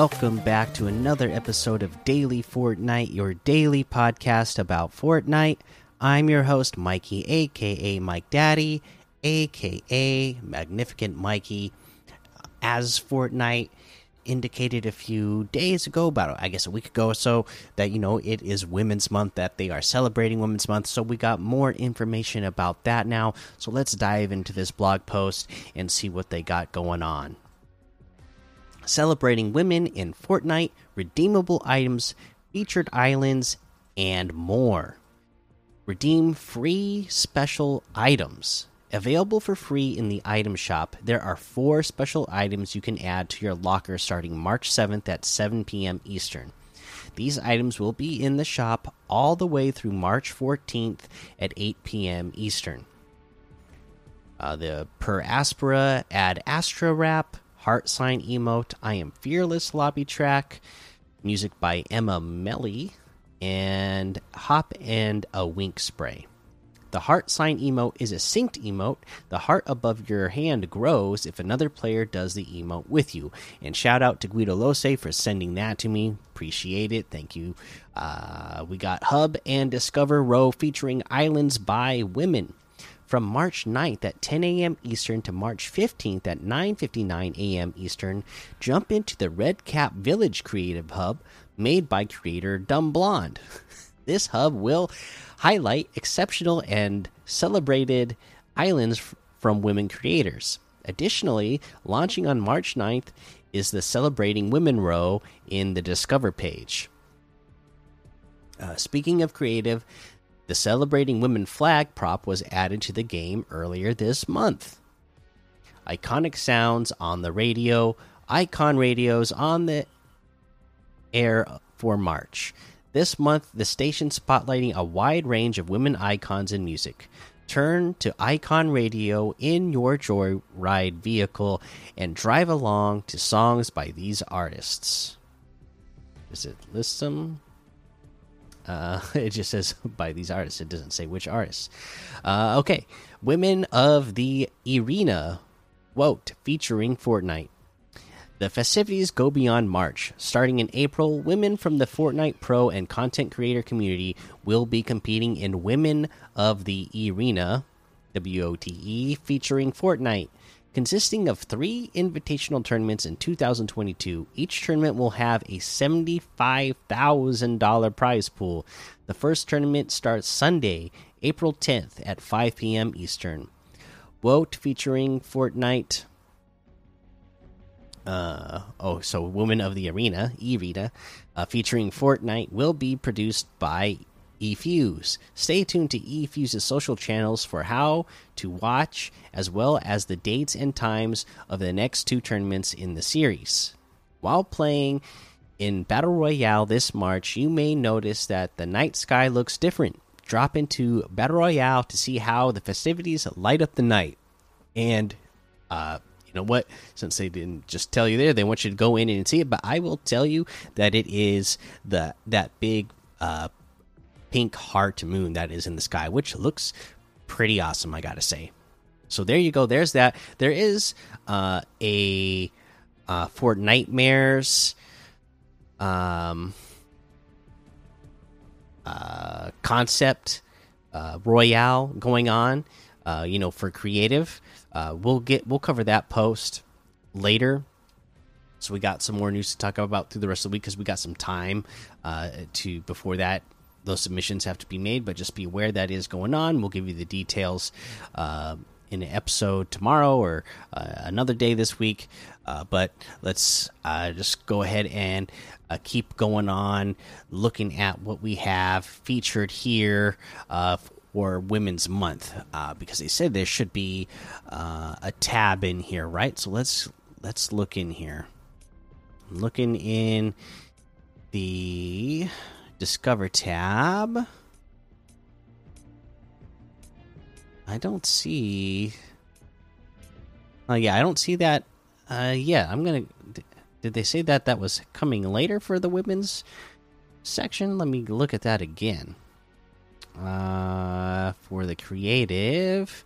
Welcome back to another episode of Daily Fortnite, your daily podcast about Fortnite. I'm your host, Mikey, aka Mike Daddy, aka Magnificent Mikey. As Fortnite indicated a few days ago, about I guess a week ago or so, that you know it is Women's Month, that they are celebrating Women's Month. So we got more information about that now. So let's dive into this blog post and see what they got going on celebrating women in Fortnite, redeemable items, featured islands, and more. Redeem free special items. Available for free in the item shop, there are four special items you can add to your locker starting March 7th at 7 p.m. Eastern. These items will be in the shop all the way through March 14th at 8 p.m. Eastern. Uh, the Per Aspera Ad Astra Wrap, Heart Sign Emote, I Am Fearless lobby track, music by Emma Melly, and Hop and a Wink Spray. The heart sign emote is a synced emote. The heart above your hand grows if another player does the emote with you. And shout out to Guido Lose for sending that to me. Appreciate it. Thank you. Uh, we got Hub and Discover Row featuring Islands by Women from March 9th at 10 a.m. Eastern to March 15th at 9:59 a.m. Eastern, jump into the Red Cap Village Creative Hub made by creator Dumb Blonde. this hub will highlight exceptional and celebrated islands from women creators. Additionally, launching on March 9th is the Celebrating Women row in the Discover page. Uh, speaking of creative, the Celebrating Women flag prop was added to the game earlier this month. Iconic sounds on the radio, icon radios on the air for March. This month, the station spotlighting a wide range of women icons in music. Turn to Icon Radio in your Joyride vehicle and drive along to songs by these artists. Does it list? Uh, it just says by these artists. It doesn't say which artists. Uh, okay, Women of the Arena, Wote featuring Fortnite. The festivities go beyond March. Starting in April, women from the Fortnite Pro and content creator community will be competing in Women of the Arena, WOTE, featuring Fortnite. Consisting of three invitational tournaments in 2022, each tournament will have a $75,000 prize pool. The first tournament starts Sunday, April 10th at 5 p.m. Eastern. Wote featuring Fortnite. Uh, oh, so Woman of the Arena, E-Rita, uh, featuring Fortnite will be produced by eFuse. Stay tuned to eFuse's social channels for how to watch, as well as the dates and times of the next two tournaments in the series. While playing in Battle Royale this March, you may notice that the night sky looks different. Drop into Battle Royale to see how the festivities light up the night. And, uh, you know what? Since they didn't just tell you there, they want you to go in and see it. But I will tell you that it is the that big uh, pink heart moon that is in the sky, which looks pretty awesome, I gotta say. So there you go. There's that. There is uh, a uh, Fortnitemares um, uh, concept uh, royale going on. Uh, you know, for creative, uh, we'll get we'll cover that post later. So we got some more news to talk about through the rest of the week because we got some time uh, to before that those submissions have to be made, but just be aware that is going on. We'll give you the details uh, in an episode tomorrow or uh, another day this week. Uh, but let's uh, just go ahead and uh, keep going on looking at what we have featured here uh, for Women's Month because they said there should be a tab in here, right? So let's let's look in here. Looking in the Discover tab. I don't see. Oh yeah, I don't see that. Uh, yeah, I'm gonna. Did they say that that was coming later for the women's section? Let me look at that again. Uh, for the creative.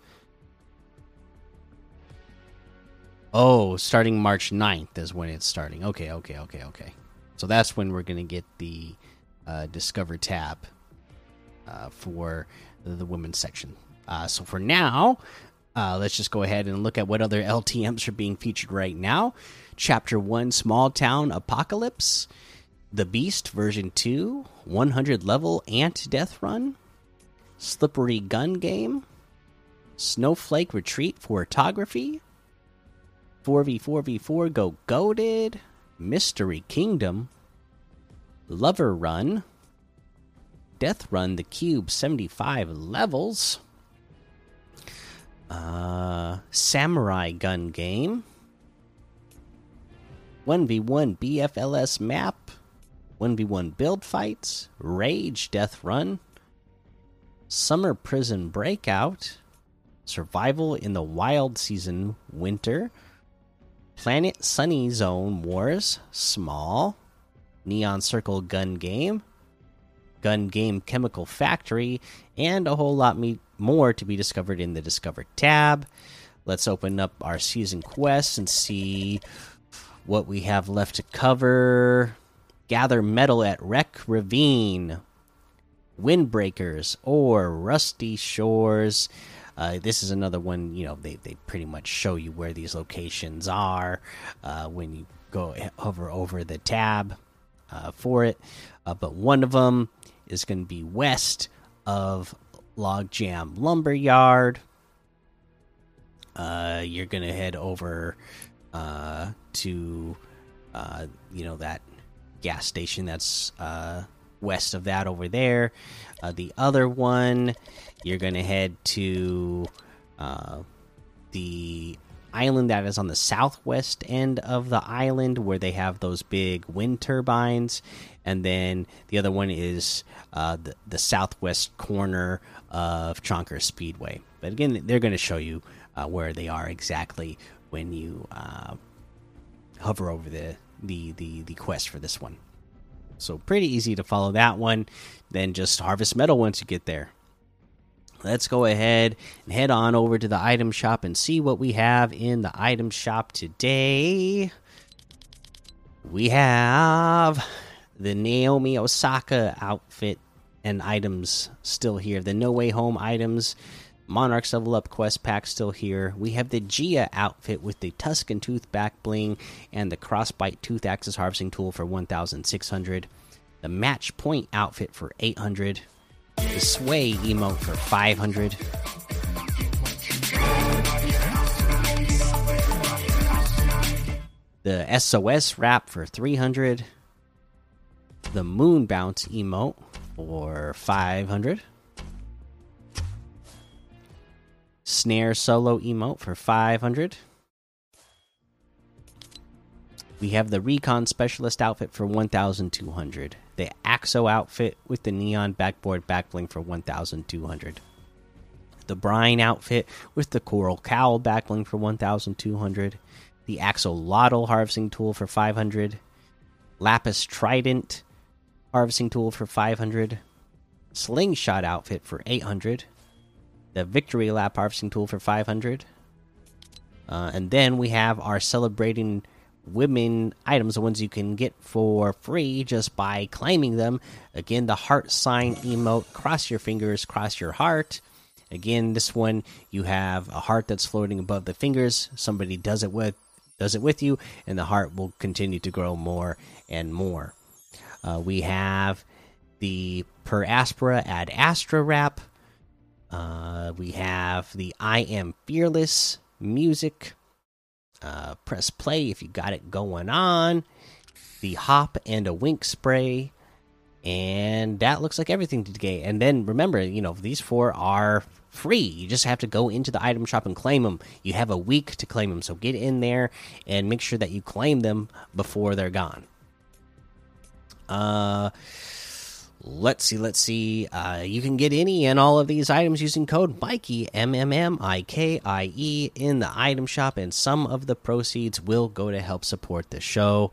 Oh, starting March 9th is when it's starting. Okay, okay, okay, okay. So that's when we're going to get the uh, Discover tab uh, for the women's section. Uh, so for now, uh, let's just go ahead and look at what other LTMs are being featured right now. Chapter 1 Small Town Apocalypse, The Beast version 2, 100 level Ant Death Run, Slippery Gun Game, Snowflake Retreat Photography, 4v4v4 Go Goated, Mystery Kingdom, Lover Run, Death Run the Cube 75 levels, uh, Samurai Gun Game, 1v1 BFLS map, 1v1 build fights, Rage Death Run, Summer Prison Breakout, Survival in the Wild Season Winter, Planet Sunny Zone Wars Small, Neon Circle Gun Game, Gun Game Chemical Factory, and a whole lot more to be discovered in the Discover tab. Let's open up our season quests and see what we have left to cover. Gather metal at Wreck Ravine, Windbreakers, or Rusty Shores. Uh, this is another one, you know, they, they pretty much show you where these locations are uh, when you go hover over the tab for it. Uh, but one of them is going to be west of Logjam Lumberyard. Uh, you're going to head over uh, to, you know, that gas station that's west of that over there. the other one you're going to head to uh, the island that is on the southwest end of the island where they have those big wind turbines and then the other one is uh, the, the, southwest corner of Chonker Speedway. But again, they're going to show you uh, where they are exactly when you uh, hover over the, the the the quest for this one. So pretty easy to follow that one. Then just harvest metal once you get there let's go ahead and head on over to the item shop and see what we have in the item shop today. We have the Naomi Osaka outfit and items still here. The No Way Home items, Monarchs Level Up quest pack still here. We have the Gia outfit with the Tuscan Tooth back bling and the Crossbite Tooth Axis harvesting tool for 1,600. The Match Point outfit for 800 the Sway emote for 500. The SOS wrap for 300. The Moon Bounce emote for 500. Snare solo emote for 500. We have the Recon Specialist outfit for 1,200 the Axo outfit with the neon backboard backbling for 1200. The Brine outfit with the coral cowl backbling for 1200. The Axolotl harvesting tool for 500. Lapis Trident harvesting tool for 500. Slingshot outfit for 800. The Victory Lap harvesting tool for 500. Uh, and then we have our celebrating women items, the ones you can get for free just by claiming them. Again, the heart sign emote, cross your fingers, cross your heart. Again, this one you have a heart that's floating above the fingers. Somebody does it with does it with you, and the heart will continue to grow more and more. Uh, we have the Per Aspera Ad Astra wrap. Uh, we have the I Am Fearless music uh, press play if you got it going on. The hop and a wink spray. And that looks like everything today. And then remember, you know, these four are free. You just have to go into the item shop and claim them. You have a week to claim them. So get in there and make sure that you claim them before they're gone. Uh Let's see, let's see. Uh, you can get any and all of these items using code Mikey M M M I K I E in the item shop, and some of the proceeds will go to help support the show.